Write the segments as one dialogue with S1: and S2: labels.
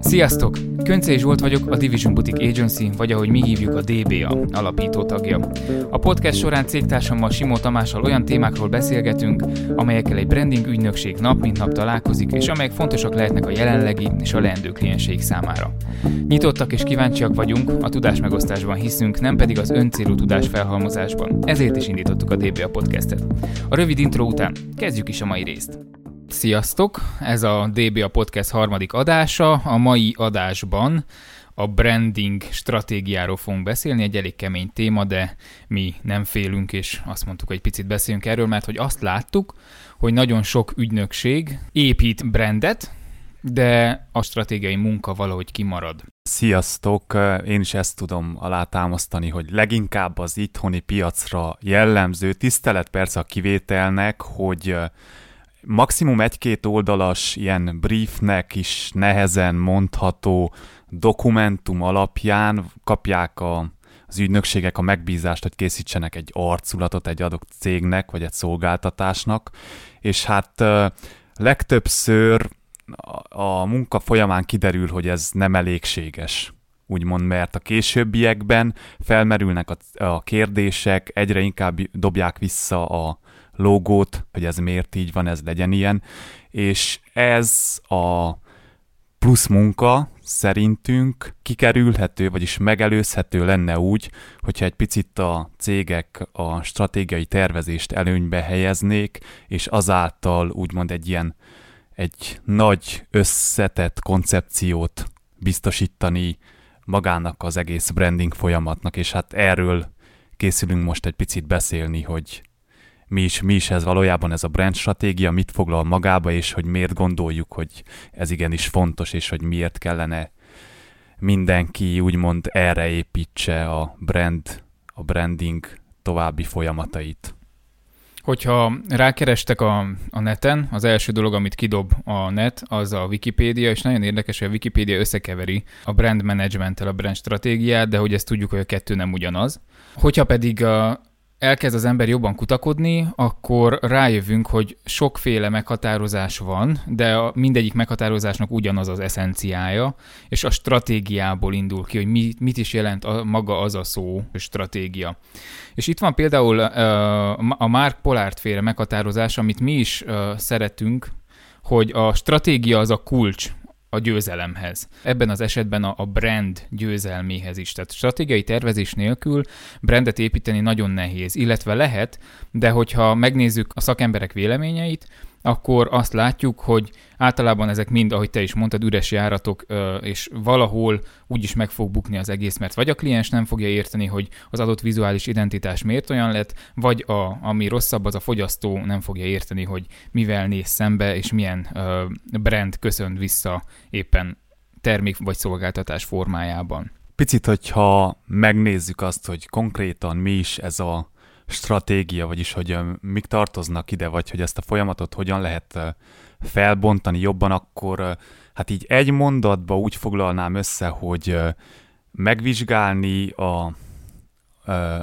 S1: Sziasztok! Köncei Zsolt vagyok, a Division Boutique Agency, vagy ahogy mi hívjuk a DBA, alapító tagja. A podcast során cégtársammal Simó Tamással olyan témákról beszélgetünk, amelyekkel egy branding ügynökség nap mint nap találkozik, és amelyek fontosak lehetnek a jelenlegi és a leendő klienseik számára. Nyitottak és kíváncsiak vagyunk, a tudásmegosztásban hiszünk, nem pedig az öncélú tudás felhalmozásban. Ezért is indítottuk a DBA podcastet. A rövid intro után kezdjük is a mai részt. Sziasztok! Ez a DBA Podcast harmadik adása. A mai adásban a branding stratégiáról fogunk beszélni, egy elég kemény téma, de mi nem félünk, és azt mondtuk, hogy egy picit beszéljünk erről, mert hogy azt láttuk, hogy nagyon sok ügynökség épít brandet, de a stratégiai munka valahogy kimarad.
S2: Sziasztok! Én is ezt tudom alátámasztani, hogy leginkább az itthoni piacra jellemző tisztelet persze a kivételnek, hogy maximum egy-két oldalas ilyen briefnek is nehezen mondható dokumentum alapján kapják a, az ügynökségek a megbízást, hogy készítsenek egy arculatot egy adott cégnek, vagy egy szolgáltatásnak, és hát legtöbbször a munka folyamán kiderül, hogy ez nem elégséges úgymond, mert a későbbiekben felmerülnek a, a kérdések, egyre inkább dobják vissza a logót, hogy ez miért így van, ez legyen ilyen, és ez a plusz munka szerintünk kikerülhető, vagyis megelőzhető lenne úgy, hogyha egy picit a cégek a stratégiai tervezést előnybe helyeznék, és azáltal úgymond egy ilyen egy nagy összetett koncepciót biztosítani magának az egész branding folyamatnak, és hát erről készülünk most egy picit beszélni, hogy mi is, mi is ez valójában ez a brand stratégia, mit foglal magába, és hogy miért gondoljuk, hogy ez igenis fontos, és hogy miért kellene mindenki úgymond erre építse a brand, a branding további folyamatait.
S1: Hogyha rákerestek a, a neten, az első dolog, amit kidob a net, az a Wikipédia, és nagyon érdekes, hogy a Wikipédia összekeveri a brand management a brand stratégiát, de hogy ezt tudjuk, hogy a kettő nem ugyanaz. Hogyha pedig a, elkezd az ember jobban kutakodni, akkor rájövünk, hogy sokféle meghatározás van, de a mindegyik meghatározásnak ugyanaz az eszenciája, és a stratégiából indul ki, hogy mi, mit is jelent a, maga az a szó, stratégia. És itt van például uh, a Mark Pollard féle meghatározás, amit mi is uh, szeretünk, hogy a stratégia az a kulcs a győzelemhez. Ebben az esetben a, a brand győzelméhez is. Tehát stratégiai tervezés nélkül brandet építeni nagyon nehéz, illetve lehet, de hogyha megnézzük a szakemberek véleményeit, akkor azt látjuk, hogy általában ezek mind, ahogy te is mondtad, üres járatok, és valahol úgyis meg fog bukni az egész, mert vagy a kliens nem fogja érteni, hogy az adott vizuális identitás miért olyan lett, vagy a, ami rosszabb, az a fogyasztó nem fogja érteni, hogy mivel néz szembe, és milyen brand köszön vissza éppen termék vagy szolgáltatás formájában.
S2: Picit, hogyha megnézzük azt, hogy konkrétan mi is ez a stratégia, vagyis hogy mik tartoznak ide, vagy hogy ezt a folyamatot hogyan lehet felbontani jobban, akkor hát így egy mondatba úgy foglalnám össze, hogy megvizsgálni a,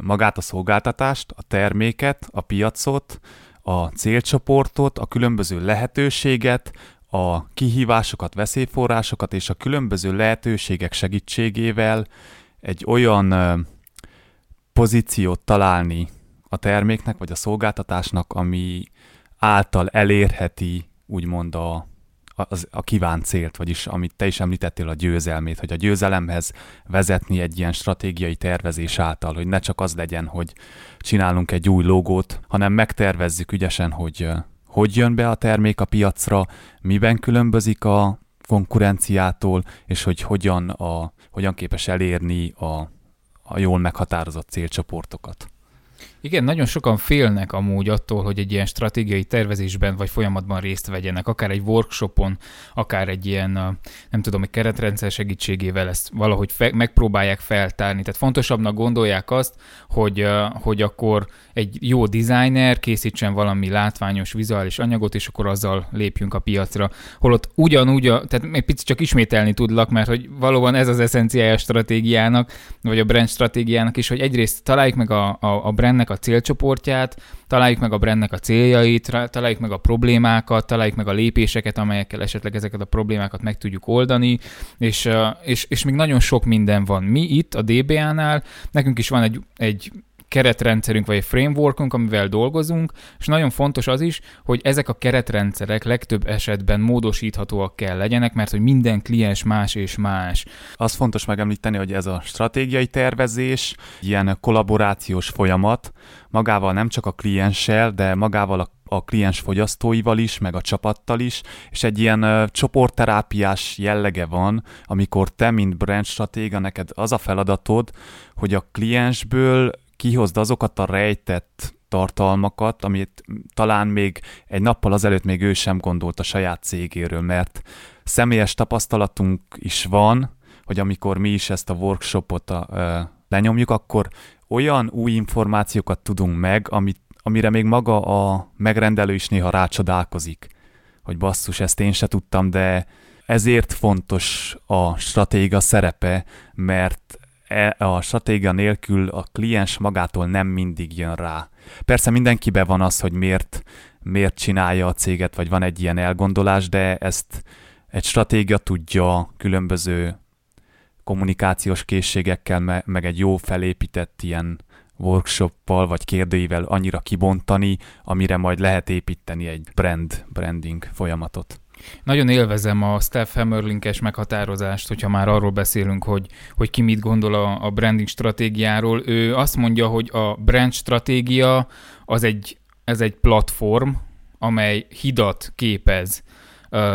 S2: magát a szolgáltatást, a terméket, a piacot, a célcsoportot, a különböző lehetőséget, a kihívásokat, veszélyforrásokat és a különböző lehetőségek segítségével egy olyan pozíciót találni a terméknek vagy a szolgáltatásnak, ami által elérheti úgymond a, a, a kívánt célt, vagyis amit te is említettél, a győzelmét, hogy a győzelemhez vezetni egy ilyen stratégiai tervezés által, hogy ne csak az legyen, hogy csinálunk egy új logót, hanem megtervezzük ügyesen, hogy hogy jön be a termék a piacra, miben különbözik a konkurenciától, és hogy hogyan, a, hogyan képes elérni a, a jól meghatározott célcsoportokat.
S1: Igen, nagyon sokan félnek amúgy attól, hogy egy ilyen stratégiai tervezésben vagy folyamatban részt vegyenek, akár egy workshopon, akár egy ilyen, nem tudom, egy keretrendszer segítségével ezt valahogy fe- megpróbálják feltárni. Tehát fontosabbnak gondolják azt, hogy, hogy akkor egy jó designer készítsen valami látványos, vizuális anyagot, és akkor azzal lépjünk a piacra. Holott ugyanúgy, a, tehát egy picit csak ismételni tudlak, mert hogy valóban ez az eszenciája a stratégiának, vagy a brand stratégiának is, hogy egyrészt találjuk meg a, a, a brandnek a célcsoportját, találjuk meg a brandnek a céljait, találjuk meg a problémákat, találjuk meg a lépéseket, amelyekkel esetleg ezeket a problémákat meg tudjuk oldani, és, és, és még nagyon sok minden van. Mi itt a DBA-nál, nekünk is van egy, egy keretrendszerünk, vagy egy frameworkunk, amivel dolgozunk, és nagyon fontos az is, hogy ezek a keretrendszerek legtöbb esetben módosíthatóak kell legyenek, mert hogy minden kliens más és más.
S2: Az fontos megemlíteni, hogy ez a stratégiai tervezés, ilyen kollaborációs folyamat, magával nem csak a klienssel, de magával a a kliens fogyasztóival is, meg a csapattal is, és egy ilyen uh, csoportterápiás jellege van, amikor te, mint brand stratéga, neked az a feladatod, hogy a kliensből kihozd azokat a rejtett tartalmakat, amit talán még egy nappal azelőtt még ő sem gondolt a saját cégéről, mert személyes tapasztalatunk is van, hogy amikor mi is ezt a workshopot a, ö, lenyomjuk, akkor olyan új információkat tudunk meg, amit, amire még maga a megrendelő is néha rácsodálkozik, hogy basszus, ezt én se tudtam, de ezért fontos a stratéga szerepe, mert a stratégia nélkül a kliens magától nem mindig jön rá. Persze mindenkiben van az, hogy miért, miért csinálja a céget, vagy van egy ilyen elgondolás, de ezt egy stratégia tudja különböző kommunikációs készségekkel, meg egy jó felépített ilyen workshoppal vagy kérdőivel annyira kibontani, amire majd lehet építeni egy brand, branding folyamatot.
S1: Nagyon élvezem a Steph Hammerlinkes meghatározást, hogyha már arról beszélünk, hogy, hogy ki mit gondol a, a branding stratégiáról. Ő azt mondja, hogy a brand stratégia az egy, ez egy platform, amely hidat képez,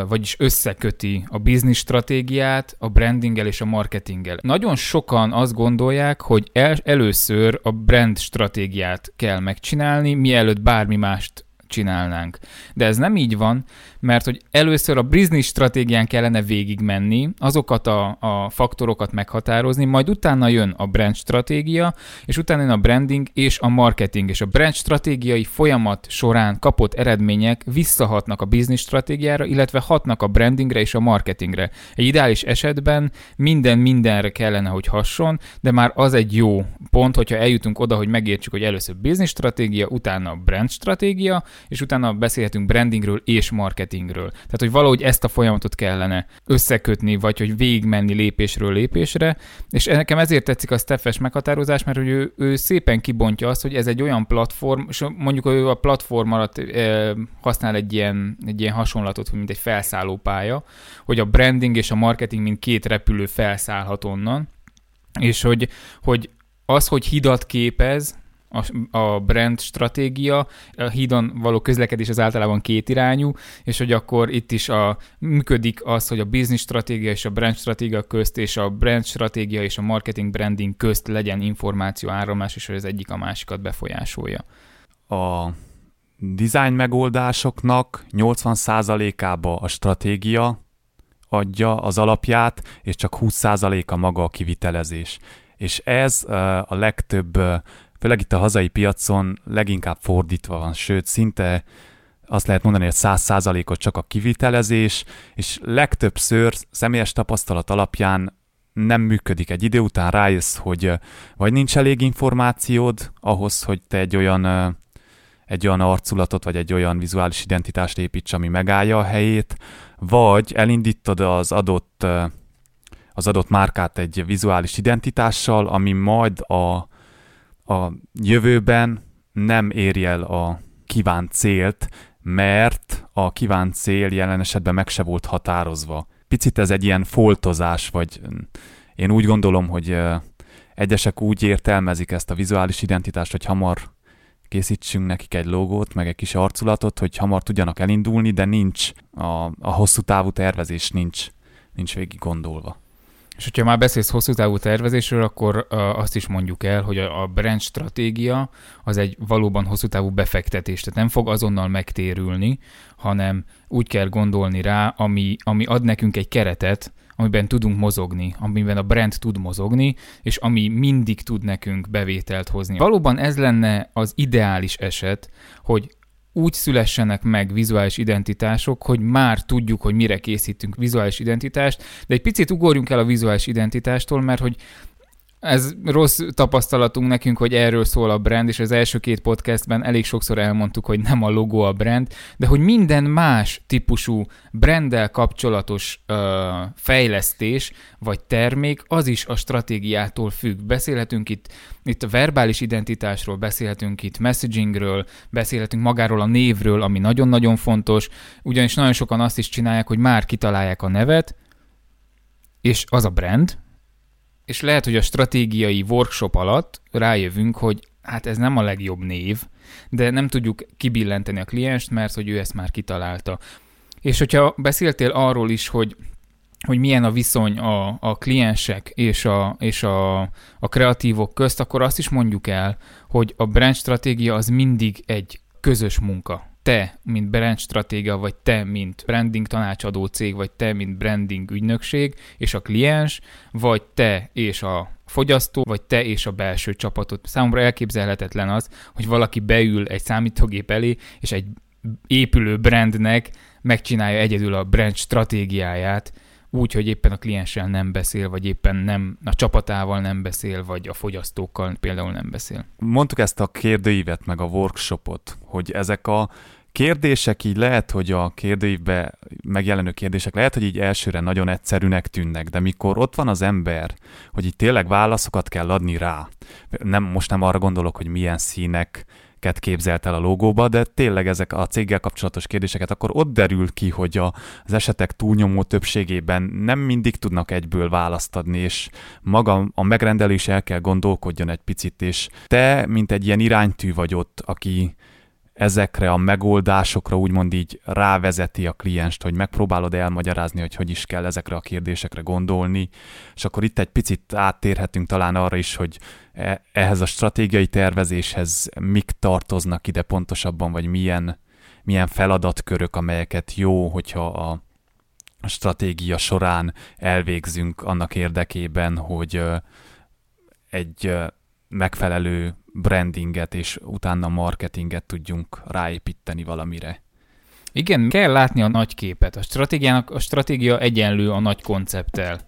S1: vagyis összeköti a business stratégiát a brandinggel és a marketinggel. Nagyon sokan azt gondolják, hogy el, először a brand stratégiát kell megcsinálni, mielőtt bármi mást csinálnánk. De ez nem így van, mert hogy először a business stratégián kellene végigmenni, azokat a, a faktorokat meghatározni, majd utána jön a brand stratégia, és utána jön a branding és a marketing, és a brand stratégiai folyamat során kapott eredmények visszahatnak a business stratégiára, illetve hatnak a brandingre és a marketingre. Egy ideális esetben minden mindenre kellene, hogy hasson, de már az egy jó pont, hogyha eljutunk oda, hogy megértsük, hogy először business stratégia, utána brand stratégia, és utána beszélhetünk brandingről és marketingről. Tehát, hogy valahogy ezt a folyamatot kellene összekötni, vagy hogy végigmenni lépésről lépésre, és nekem ezért tetszik a Steffes meghatározás, mert hogy ő, ő szépen kibontja azt, hogy ez egy olyan platform, és mondjuk ő a platform alatt e, használ egy ilyen, egy ilyen hasonlatot, mint egy felszállópálya, hogy a branding és a marketing mint két repülő felszállhat onnan, és hogy, hogy az, hogy hidat képez, a, a brand stratégia, a hídon való közlekedés az általában kétirányú, és hogy akkor itt is a, működik az, hogy a business stratégia és a brand stratégia közt, és a brand stratégia és a marketing branding közt legyen információ áramlás, és hogy az egyik a másikat befolyásolja.
S2: A design megoldásoknak 80%-ába a stratégia adja az alapját, és csak 20%-a maga a kivitelezés. És ez a legtöbb főleg itt a hazai piacon leginkább fordítva van, sőt, szinte azt lehet mondani, hogy száz százalékot csak a kivitelezés, és legtöbbször személyes tapasztalat alapján nem működik. Egy idő után rájössz, hogy vagy nincs elég információd ahhoz, hogy te egy olyan, egy olyan arculatot, vagy egy olyan vizuális identitást építs, ami megállja a helyét, vagy elindítod az adott, az adott márkát egy vizuális identitással, ami majd a, a jövőben nem éri el a kívánt célt, mert a kívánt cél jelen esetben meg se volt határozva. Picit ez egy ilyen foltozás, vagy én úgy gondolom, hogy egyesek úgy értelmezik ezt a vizuális identitást, hogy hamar készítsünk nekik egy logót, meg egy kis arculatot, hogy hamar tudjanak elindulni, de nincs a, a hosszú távú tervezés nincs, nincs végig gondolva.
S1: És hogyha már beszélsz hosszú távú tervezésről, akkor azt is mondjuk el, hogy a brand stratégia az egy valóban hosszú távú befektetés, tehát nem fog azonnal megtérülni, hanem úgy kell gondolni rá, ami, ami ad nekünk egy keretet, amiben tudunk mozogni, amiben a brand tud mozogni, és ami mindig tud nekünk bevételt hozni. Valóban ez lenne az ideális eset, hogy úgy szülessenek meg vizuális identitások, hogy már tudjuk, hogy mire készítünk vizuális identitást, de egy picit ugorjunk el a vizuális identitástól, mert hogy ez rossz tapasztalatunk nekünk, hogy erről szól a brand, és az első két podcastben elég sokszor elmondtuk, hogy nem a logó a brand, de hogy minden más típusú branddel kapcsolatos ö, fejlesztés vagy termék, az is a stratégiától függ. Beszélhetünk itt, itt a verbális identitásról, beszélhetünk itt messagingről, beszélhetünk magáról a névről, ami nagyon-nagyon fontos, ugyanis nagyon sokan azt is csinálják, hogy már kitalálják a nevet, és az a brand, és lehet, hogy a stratégiai workshop alatt rájövünk, hogy hát ez nem a legjobb név, de nem tudjuk kibillenteni a klienst, mert hogy ő ezt már kitalálta. És hogyha beszéltél arról is, hogy hogy milyen a viszony a, a kliensek és, a, és a, a kreatívok közt, akkor azt is mondjuk el, hogy a brand stratégia az mindig egy közös munka te, mint brand stratéga, vagy te, mint branding tanácsadó cég, vagy te, mint branding ügynökség, és a kliens, vagy te és a fogyasztó, vagy te és a belső csapatot. Számomra elképzelhetetlen az, hogy valaki beül egy számítógép elé, és egy épülő brandnek megcsinálja egyedül a brand stratégiáját, úgy, hogy éppen a klienssel nem beszél, vagy éppen nem a csapatával nem beszél, vagy a fogyasztókkal például nem beszél.
S2: Mondtuk ezt a kérdőívet, meg a workshopot, hogy ezek a kérdések így lehet, hogy a kérdőívbe megjelenő kérdések lehet, hogy így elsőre nagyon egyszerűnek tűnnek, de mikor ott van az ember, hogy így tényleg válaszokat kell adni rá, nem, most nem arra gondolok, hogy milyen színek képzelt el a logóba, de tényleg ezek a céggel kapcsolatos kérdéseket, akkor ott derül ki, hogy a, az esetek túlnyomó többségében nem mindig tudnak egyből választ adni, és maga a megrendelés el kell gondolkodjon egy picit, és te, mint egy ilyen iránytű vagy ott, aki ezekre a megoldásokra úgymond így rávezeti a klienst, hogy megpróbálod elmagyarázni, hogy hogy is kell ezekre a kérdésekre gondolni, és akkor itt egy picit áttérhetünk talán arra is, hogy e, ehhez a stratégiai tervezéshez mik tartoznak ide pontosabban, vagy milyen, milyen feladatkörök, amelyeket jó, hogyha a stratégia során elvégzünk annak érdekében, hogy egy megfelelő brandinget és utána marketinget tudjunk ráépíteni valamire.
S1: Igen, kell látni a nagy képet. A stratégiának a stratégia egyenlő a nagy koncepttel.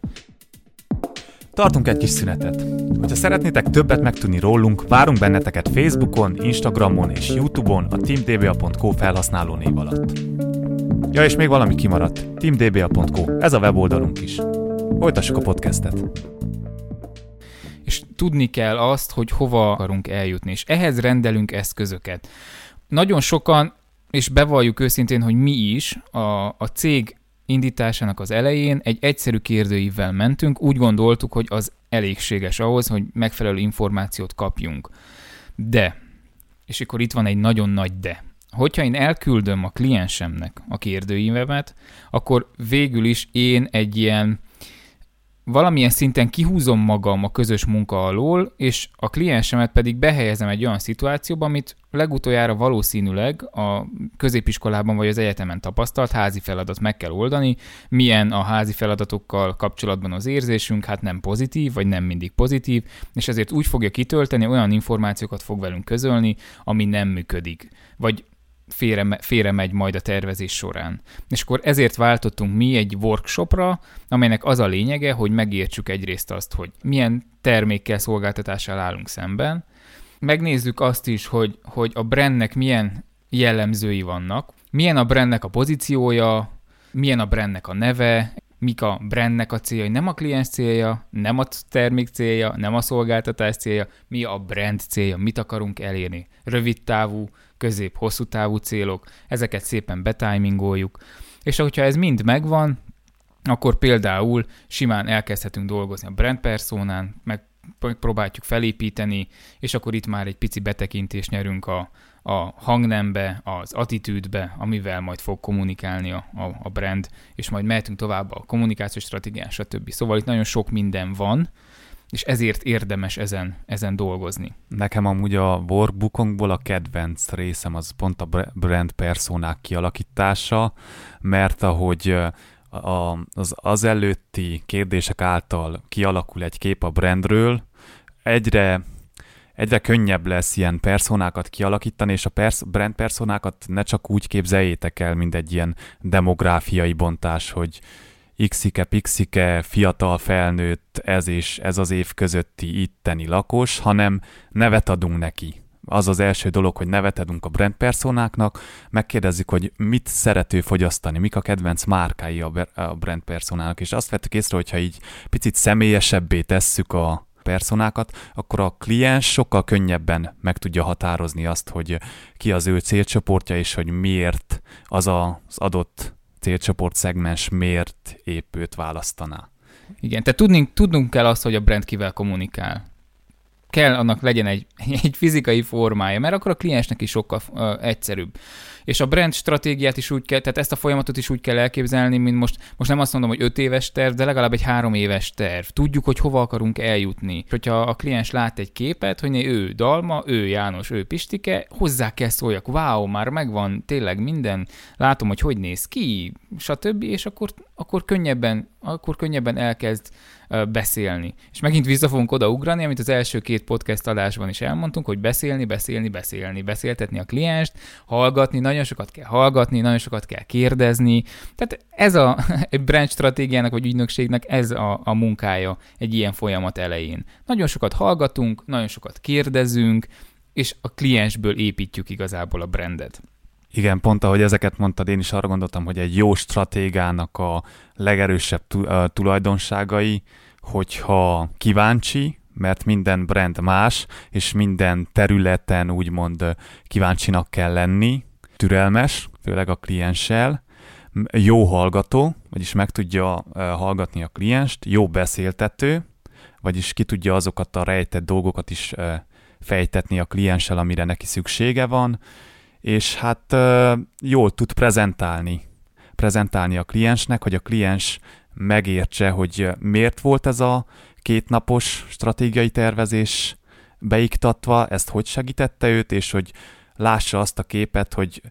S2: Tartunk egy kis szünetet. Hogyha szeretnétek többet megtudni rólunk, várunk benneteket Facebookon, Instagramon és Youtube-on a teamdba.co felhasználó név alatt. Ja, és még valami kimaradt. teamdba.co, ez a weboldalunk is. Folytassuk a podcastet
S1: és tudni kell azt, hogy hova akarunk eljutni, és ehhez rendelünk eszközöket. Nagyon sokan, és bevalljuk őszintén, hogy mi is a, a cég indításának az elején egy egyszerű kérdőívvel mentünk, úgy gondoltuk, hogy az elégséges ahhoz, hogy megfelelő információt kapjunk. De, és akkor itt van egy nagyon nagy de. Hogyha én elküldöm a kliensemnek a kérdőívemet, akkor végül is én egy ilyen valamilyen szinten kihúzom magam a közös munka alól, és a kliensemet pedig behelyezem egy olyan szituációba, amit legutoljára valószínűleg a középiskolában vagy az egyetemen tapasztalt házi feladat meg kell oldani. Milyen a házi feladatokkal kapcsolatban az érzésünk, hát nem pozitív, vagy nem mindig pozitív, és ezért úgy fogja kitölteni, olyan információkat fog velünk közölni, ami nem működik. Vagy félre, félre megy majd a tervezés során. És akkor ezért váltottunk mi egy workshopra, amelynek az a lényege, hogy megértsük egyrészt azt, hogy milyen termékkel, szolgáltatással állunk szemben, megnézzük azt is, hogy, hogy a brandnek milyen jellemzői vannak, milyen a brandnek a pozíciója, milyen a brandnek a neve, mik a brandnek a célja, nem a kliens célja, nem a termék célja, nem a szolgáltatás célja, mi a brand célja, mit akarunk elérni. Rövid távú, közép-hosszú távú célok, ezeket szépen betimingoljuk, és hogyha ez mind megvan, akkor például simán elkezdhetünk dolgozni a brand personán, meg próbáljuk felépíteni, és akkor itt már egy pici betekintést nyerünk a, a hangnembe, az attitűdbe, amivel majd fog kommunikálni a, a, a brand, és majd mehetünk tovább a kommunikációs stratégián, stb. Szóval itt nagyon sok minden van, és ezért érdemes ezen, ezen dolgozni.
S2: Nekem amúgy a workbookokból a kedvenc részem az pont a brand personák kialakítása, mert ahogy a, az, az előtti kérdések által kialakul egy kép a brandről, egyre egyre könnyebb lesz ilyen personákat kialakítani, és a pers- brand personákat ne csak úgy képzeljétek el, mint egy ilyen demográfiai bontás, hogy x-ike, pixike, fiatal felnőtt, ez és ez az év közötti itteni lakos, hanem nevet adunk neki. Az az első dolog, hogy nevet adunk a brand personáknak, megkérdezzük, hogy mit szerető fogyasztani, mik a kedvenc márkái a brand personának, és azt vettük észre, hogyha így picit személyesebbé tesszük a personákat, akkor a kliens sokkal könnyebben meg tudja határozni azt, hogy ki az ő célcsoportja, és hogy miért az az adott célcsoport szegmens miért épp őt választaná.
S1: Igen, tehát tudnunk, tudnunk kell azt, hogy a brand kivel kommunikál. Kell annak legyen egy, egy fizikai formája, mert akkor a kliensnek is sokkal uh, egyszerűbb és a brand stratégiát is úgy kell, tehát ezt a folyamatot is úgy kell elképzelni, mint most, most nem azt mondom, hogy öt éves terv, de legalább egy három éves terv. Tudjuk, hogy hova akarunk eljutni. Hogyha a kliens lát egy képet, hogy ő Dalma, ő János, ő Pistike, hozzá kell szóljak, wow, már megvan tényleg minden, látom, hogy hogy néz ki, stb., és akkor, akkor könnyebben, akkor könnyebben elkezd beszélni. És megint vissza fogunk odaugrani, amit az első két podcast adásban is elmondtunk, hogy beszélni, beszélni, beszélni, beszéltetni a klienst, hallgatni, nagyon sokat kell hallgatni, nagyon sokat kell kérdezni. Tehát ez a egy stratégiának vagy ügynökségnek ez a, a munkája egy ilyen folyamat elején. Nagyon sokat hallgatunk, nagyon sokat kérdezünk, és a kliensből építjük igazából a brandet.
S2: Igen, pont ahogy ezeket mondtad, én is arra gondoltam, hogy egy jó stratégának a legerősebb tulajdonságai, hogyha kíváncsi, mert minden brand más, és minden területen úgymond kíváncsinak kell lenni, türelmes, főleg a klienssel, jó hallgató, vagyis meg tudja hallgatni a klienst, jó beszéltető, vagyis ki tudja azokat a rejtett dolgokat is fejtetni a klienssel, amire neki szüksége van, és hát jól tud prezentálni, prezentálni a kliensnek, hogy a kliens megértse, hogy miért volt ez a kétnapos stratégiai tervezés beiktatva, ezt hogy segítette őt, és hogy lássa azt a képet, hogy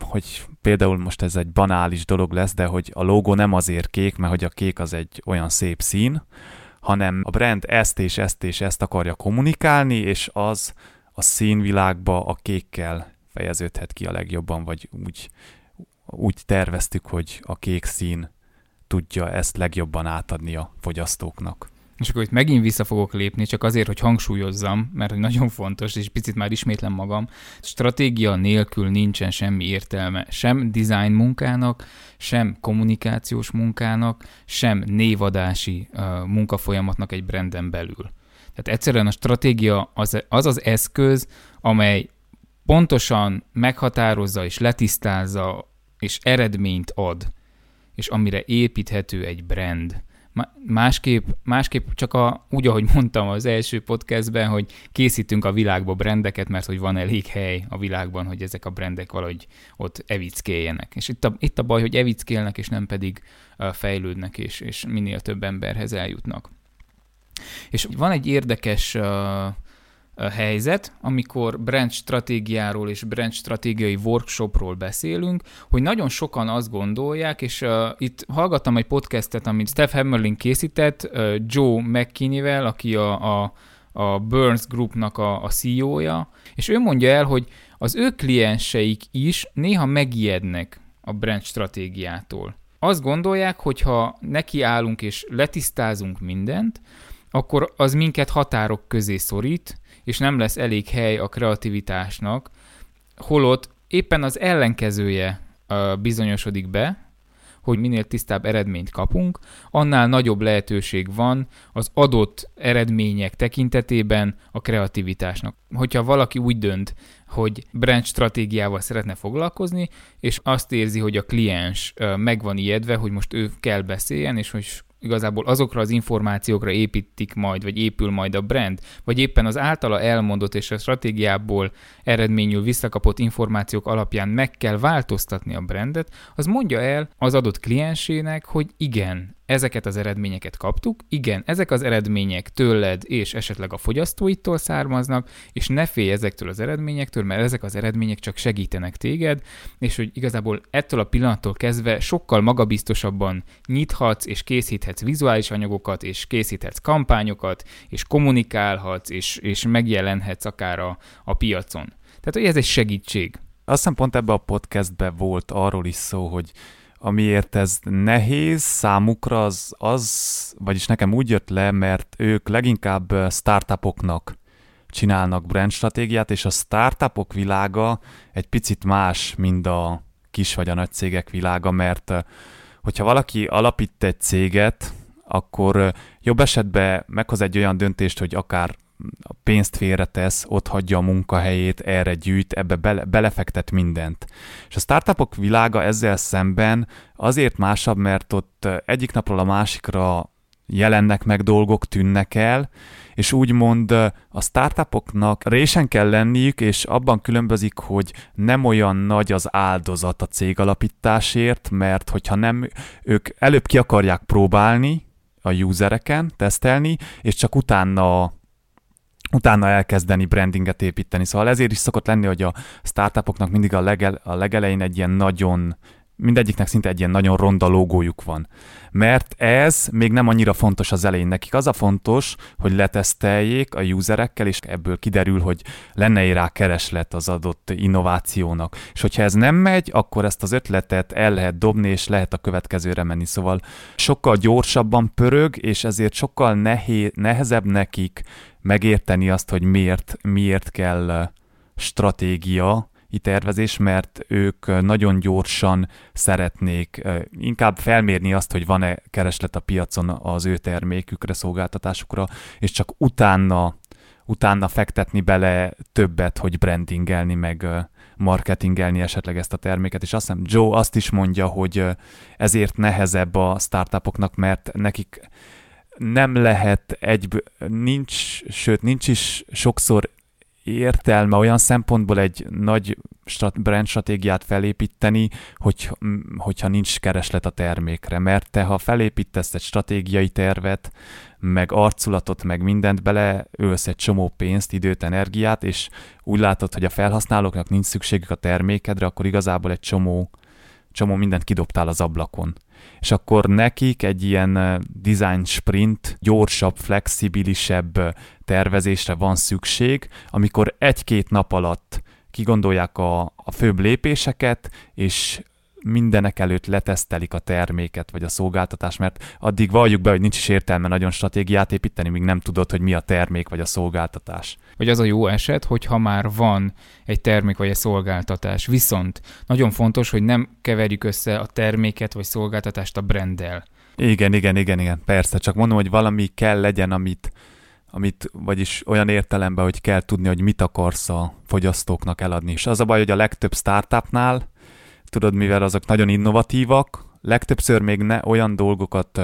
S2: hogy például most ez egy banális dolog lesz, de hogy a logó nem azért kék, mert hogy a kék az egy olyan szép szín, hanem a brand ezt és ezt és ezt akarja kommunikálni, és az a színvilágba a kékkel fejeződhet ki a legjobban, vagy úgy, úgy terveztük, hogy a kék szín tudja ezt legjobban átadni a fogyasztóknak.
S1: És akkor itt megint vissza fogok lépni, csak azért, hogy hangsúlyozzam, mert hogy nagyon fontos, és picit már ismétlem magam, stratégia nélkül nincsen semmi értelme, sem design munkának, sem kommunikációs munkának, sem névadási uh, munkafolyamatnak egy branden belül. Tehát egyszerűen a stratégia az az, az eszköz, amely pontosan meghatározza és letisztázza, és eredményt ad, és amire építhető egy brand. Másképp, másképp csak a, úgy, ahogy mondtam az első podcastben, hogy készítünk a világba brendeket, mert hogy van elég hely a világban, hogy ezek a brendek valahogy ott evickéljenek. És itt a, itt a baj, hogy evickélnek, és nem pedig fejlődnek, és, és minél több emberhez eljutnak. És van egy érdekes uh, helyzet, amikor brand stratégiáról és brand stratégiai workshopról beszélünk, hogy nagyon sokan azt gondolják, és uh, itt hallgattam egy podcastet, amit Steph Hammerling készített uh, Joe McKinney-vel, aki a, a, a Burns Groupnak a, a CEO-ja, és ő mondja el, hogy az ő klienseik is néha megijednek a brand stratégiától. Azt gondolják, hogy ha nekiállunk és letisztázunk mindent, akkor az minket határok közé szorít, és nem lesz elég hely a kreativitásnak, holott éppen az ellenkezője bizonyosodik be, hogy minél tisztább eredményt kapunk, annál nagyobb lehetőség van az adott eredmények tekintetében a kreativitásnak. Hogyha valaki úgy dönt, hogy brand stratégiával szeretne foglalkozni, és azt érzi, hogy a kliens meg van ijedve, hogy most ő kell beszéljen, és hogy igazából azokra az információkra építik majd, vagy épül majd a brand, vagy éppen az általa elmondott és a stratégiából eredményül visszakapott információk alapján meg kell változtatni a brandet, az mondja el az adott kliensének, hogy igen, ezeket az eredményeket kaptuk, igen, ezek az eredmények tőled és esetleg a fogyasztóitól származnak, és ne félj ezektől az eredményektől, mert ezek az eredmények csak segítenek téged, és hogy igazából ettől a pillanattól kezdve sokkal magabiztosabban nyithatsz és készíthetsz vizuális anyagokat, és készíthetsz kampányokat, és kommunikálhatsz, és, és megjelenhetsz akár a, a piacon. Tehát, hogy ez egy segítség.
S2: Azt hiszem pont ebbe a podcastbe volt arról is szó, hogy amiért ez nehéz számukra, az, az, vagyis nekem úgy jött le, mert ők leginkább startupoknak csinálnak brand stratégiát, és a startupok világa egy picit más, mint a kis vagy a nagy cégek világa, mert hogyha valaki alapít egy céget, akkor jobb esetben meghoz egy olyan döntést, hogy akár a pénzt félretesz, ott hagyja a munkahelyét, erre gyűjt, ebbe bele, belefektet mindent. És a startupok világa ezzel szemben azért másabb, mert ott egyik napról a másikra jelennek meg dolgok, tűnnek el, és úgymond a startupoknak résen kell lenniük, és abban különbözik, hogy nem olyan nagy az áldozat a cég alapításért, mert hogyha nem, ők előbb ki akarják próbálni a usereken, tesztelni, és csak utána utána elkezdeni brandinget építeni. Szóval ezért is szokott lenni, hogy a startupoknak mindig a, legel, a legelején egy ilyen nagyon mindegyiknek szinte egy ilyen nagyon ronda logójuk van. Mert ez még nem annyira fontos az elején. Nekik az a fontos, hogy leteszteljék a userekkel, és ebből kiderül, hogy lenne rá kereslet az adott innovációnak. És hogyha ez nem megy, akkor ezt az ötletet el lehet dobni, és lehet a következőre menni. Szóval sokkal gyorsabban pörög, és ezért sokkal nehé, nehezebb nekik megérteni azt, hogy miért, miért kell stratégia, tervezés, mert ők nagyon gyorsan szeretnék inkább felmérni azt, hogy van-e kereslet a piacon az ő termékükre, szolgáltatásukra, és csak utána, utána fektetni bele többet, hogy brandingelni, meg marketingelni esetleg ezt a terméket, és azt hiszem Joe azt is mondja, hogy ezért nehezebb a startupoknak, mert nekik nem lehet egy, nincs, sőt nincs is sokszor értelme olyan szempontból egy nagy brand stratégiát felépíteni, hogy, hogyha nincs kereslet a termékre. Mert te, ha felépítesz egy stratégiai tervet, meg arculatot, meg mindent bele, ölsz egy csomó pénzt, időt, energiát, és úgy látod, hogy a felhasználóknak nincs szükségük a termékedre, akkor igazából egy csomó, csomó mindent kidobtál az ablakon és akkor nekik egy ilyen design sprint, gyorsabb, flexibilisebb tervezésre van szükség, amikor egy-két nap alatt kigondolják a, a főbb lépéseket, és mindenek előtt letesztelik a terméket vagy a szolgáltatást, mert addig valljuk be, hogy nincs is értelme nagyon stratégiát építeni, míg nem tudod, hogy mi a termék vagy a szolgáltatás.
S1: Vagy az a jó eset, hogyha már van egy termék vagy egy szolgáltatás. Viszont nagyon fontos, hogy nem keverjük össze a terméket vagy szolgáltatást a branddel.
S2: Igen, igen, igen, igen, persze. Csak mondom, hogy valami kell legyen, amit, amit, vagyis olyan értelemben, hogy kell tudni, hogy mit akarsz a fogyasztóknak eladni. És az a baj, hogy a legtöbb startupnál tudod, mivel azok nagyon innovatívak, legtöbbször még ne olyan dolgokat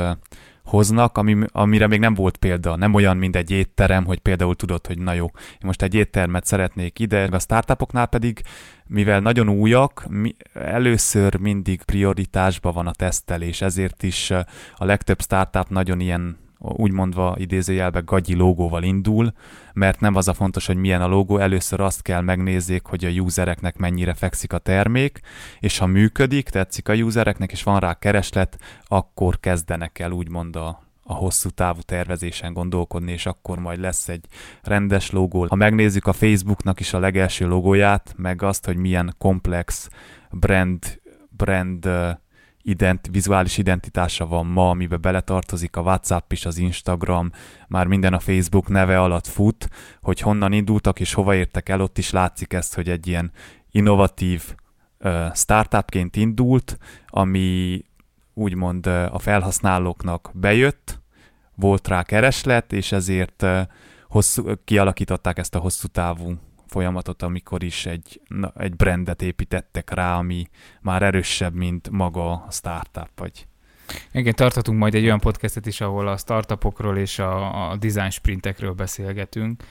S2: hoznak, ami, amire még nem volt példa. Nem olyan, mint egy étterem, hogy például tudod, hogy na jó, én most egy éttermet szeretnék ide, a startupoknál pedig, mivel nagyon újak, mi, először mindig prioritásban van a tesztelés, ezért is a legtöbb startup nagyon ilyen úgy mondva idézőjelben gagyi logóval indul, mert nem az a fontos, hogy milyen a logó, először azt kell megnézzék, hogy a usereknek mennyire fekszik a termék, és ha működik, tetszik a usereknek, és van rá kereslet, akkor kezdenek el úgymond a, a hosszú távú tervezésen gondolkodni, és akkor majd lesz egy rendes logó. Ha megnézzük a Facebooknak is a legelső logóját, meg azt, hogy milyen komplex brand, brand ident, vizuális identitása van ma, amiben beletartozik a WhatsApp is, az Instagram, már minden a Facebook neve alatt fut, hogy honnan indultak és hova értek el, ott is látszik ezt, hogy egy ilyen innovatív uh, startupként indult, ami úgymond uh, a felhasználóknak bejött, volt rá kereslet, és ezért uh, hosszú, kialakították ezt a hosszú távú folyamatot, amikor is egy, na, egy brandet építettek rá, ami már erősebb, mint maga a startup, vagy
S1: igen, tartatunk majd egy olyan podcastet is, ahol a startupokról és a, a design sprintekről beszélgetünk,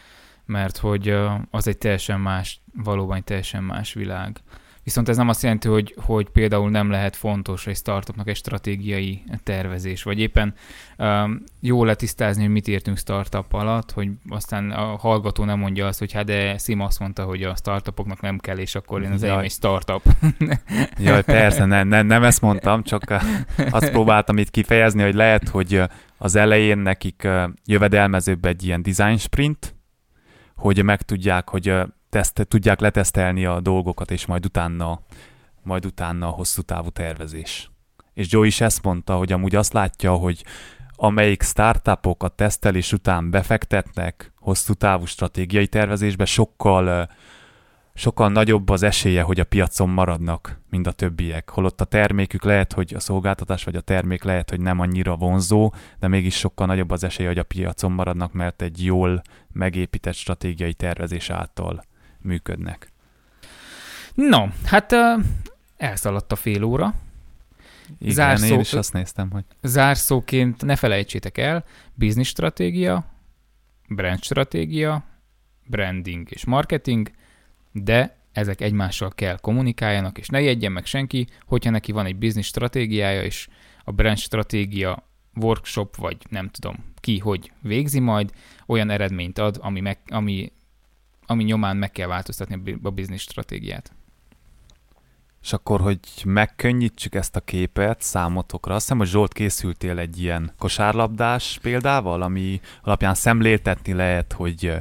S1: mert hogy az egy teljesen más, valóban egy teljesen más világ. Viszont ez nem azt jelenti, hogy, hogy például nem lehet fontos egy startupnak egy stratégiai tervezés, vagy éppen um, jó letisztázni, hogy mit értünk startup alatt, hogy aztán a hallgató nem mondja azt, hogy hát de Sim azt mondta, hogy a startupoknak nem kell, és akkor én az enyém egy startup.
S2: Jaj, persze, ne, ne, nem ezt mondtam, csak azt próbáltam itt kifejezni, hogy lehet, hogy az elején nekik jövedelmezőbb egy ilyen design sprint, hogy megtudják, hogy teszt, tudják letesztelni a dolgokat, és majd utána, majd utána a hosszú távú tervezés. és Joe is ezt mondta, hogy amúgy azt látja, hogy amelyik startupok a tesztelés után befektetnek hosszú távú stratégiai tervezésbe, sokkal sokkal nagyobb az esélye, hogy a piacon maradnak, mint a többiek. Holott a termékük lehet, hogy a szolgáltatás vagy a termék lehet, hogy nem annyira vonzó, de mégis sokkal nagyobb az esélye, hogy a piacon maradnak, mert egy jól megépített stratégiai tervezés által működnek.
S1: No, hát uh, elszaladt a fél óra.
S2: Igen, Zárszó, én is azt néztem, hogy...
S1: Zárszóként ne felejtsétek el, business stratégia, brand stratégia, branding és marketing – de ezek egymással kell kommunikáljanak, és ne jegyen meg senki, hogyha neki van egy business stratégiája, és a brand stratégia workshop, vagy nem tudom ki, hogy végzi majd, olyan eredményt ad, ami, meg, ami, ami nyomán meg kell változtatni a business stratégiát.
S2: És akkor, hogy megkönnyítsük ezt a képet számotokra, azt hiszem, hogy Zsolt készültél egy ilyen kosárlabdás példával, ami alapján szemléltetni lehet, hogy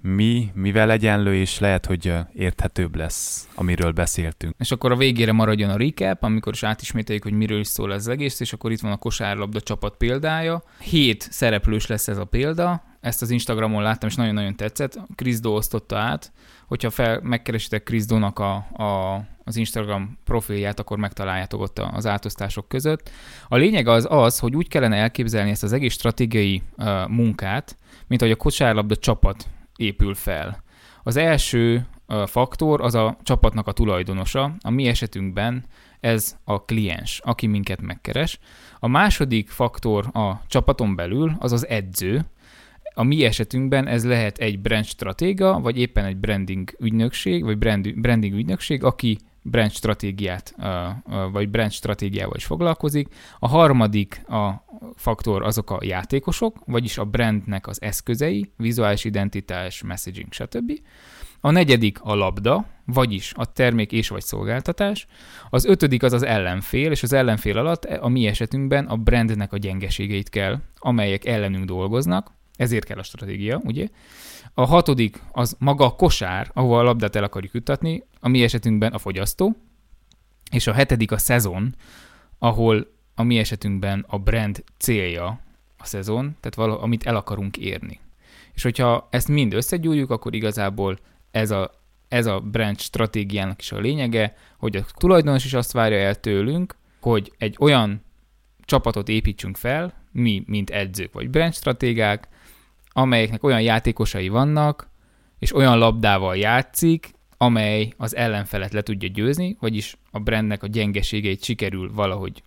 S2: mi, mivel egyenlő, és lehet, hogy érthetőbb lesz, amiről beszéltünk.
S1: És akkor a végére maradjon a recap, amikor is átismételjük, hogy miről is szól ez az egész, és akkor itt van a kosárlabda csapat példája. Hét szereplős lesz ez a példa, ezt az Instagramon láttam, és nagyon-nagyon tetszett. Kriszdó osztotta át, hogyha fel, megkeresitek Kriszdónak a, a, az Instagram profilját, akkor megtaláljátok ott az átosztások között. A lényeg az az, hogy úgy kellene elképzelni ezt az egész stratégiai uh, munkát, mint ahogy a kosárlabda csapat épül fel. Az első faktor az a csapatnak a tulajdonosa, a mi esetünkben ez a kliens, aki minket megkeres. A második faktor a csapaton belül az az edző, a mi esetünkben ez lehet egy brand stratéga, vagy éppen egy branding ügynökség, vagy brand, branding ügynökség, aki brand stratégiát, vagy brand stratégiával is foglalkozik. A harmadik a faktor azok a játékosok, vagyis a brandnek az eszközei, vizuális identitás, messaging, stb. A negyedik a labda, vagyis a termék és vagy szolgáltatás. Az ötödik az az ellenfél, és az ellenfél alatt a mi esetünkben a brandnek a gyengeségeit kell, amelyek ellenünk dolgoznak, ezért kell a stratégia, ugye? A hatodik az maga a kosár, ahova a labdát el akarjuk juttatni, a mi esetünkben a fogyasztó, és a hetedik a szezon, ahol a mi esetünkben a brand célja a szezon, tehát valami, amit el akarunk érni. És hogyha ezt mind összegyújjuk, akkor igazából ez a, ez a brand stratégiának is a lényege, hogy a tulajdonos is azt várja el tőlünk, hogy egy olyan csapatot építsünk fel, mi, mint edzők vagy brand stratégák, amelyeknek olyan játékosai vannak, és olyan labdával játszik, amely az ellenfelet le tudja győzni, vagyis a brandnek a gyengeségeit sikerül valahogy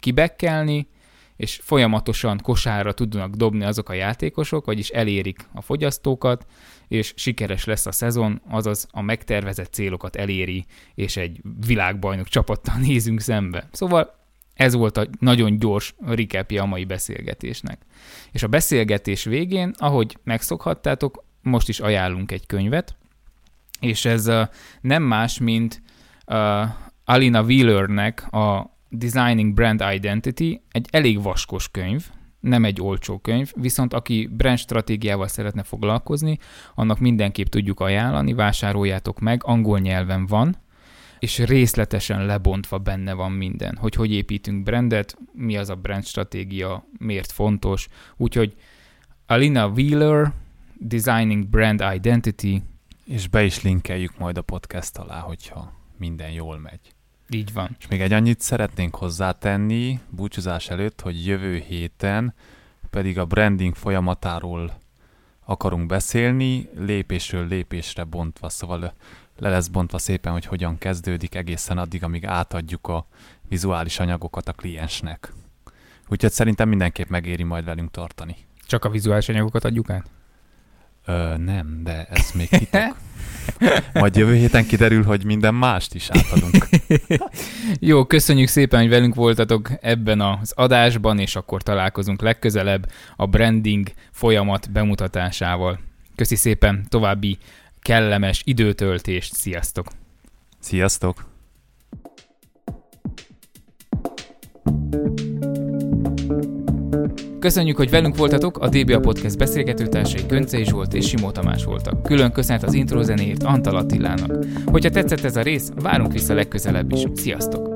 S1: kibekkelni, és folyamatosan kosárra tudnak dobni azok a játékosok, vagyis elérik a fogyasztókat, és sikeres lesz a szezon, azaz a megtervezett célokat eléri, és egy világbajnok csapattal nézünk szembe. Szóval ez volt a nagyon gyors recapja a mai beszélgetésnek. És a beszélgetés végén, ahogy megszokhattátok, most is ajánlunk egy könyvet, és ez uh, nem más, mint uh, Alina Wheelernek a Designing Brand Identity, egy elég vaskos könyv, nem egy olcsó könyv, viszont aki brand stratégiával szeretne foglalkozni, annak mindenképp tudjuk ajánlani, vásároljátok meg, angol nyelven van, és részletesen lebontva benne van minden, hogy hogy építünk brandet, mi az a brand stratégia, miért fontos. Úgyhogy Alina Wheeler, Designing Brand Identity.
S2: És be is linkeljük majd a podcast alá, hogyha minden jól megy.
S1: Így van.
S2: És még egy annyit szeretnénk hozzátenni búcsúzás előtt, hogy jövő héten pedig a branding folyamatáról akarunk beszélni, lépésről lépésre bontva, szóval le lesz bontva szépen, hogy hogyan kezdődik egészen addig, amíg átadjuk a vizuális anyagokat a kliensnek. Úgyhogy szerintem mindenképp megéri majd velünk tartani.
S1: Csak a vizuális anyagokat adjuk át?
S2: Ö, nem, de ez még titok. Majd jövő héten kiderül, hogy minden mást is átadunk.
S1: Jó, köszönjük szépen, hogy velünk voltatok ebben az adásban, és akkor találkozunk legközelebb a branding folyamat bemutatásával. Köszi szépen, további kellemes időtöltést, sziasztok!
S2: Sziasztok!
S1: Köszönjük, hogy velünk voltatok, a DBA Podcast beszélgetőtársai Göncei Zsolt és Simó Tamás voltak. Külön köszönet az intro zenéért Antal Attilának. Hogyha tetszett ez a rész, várunk vissza legközelebb is. Sziasztok!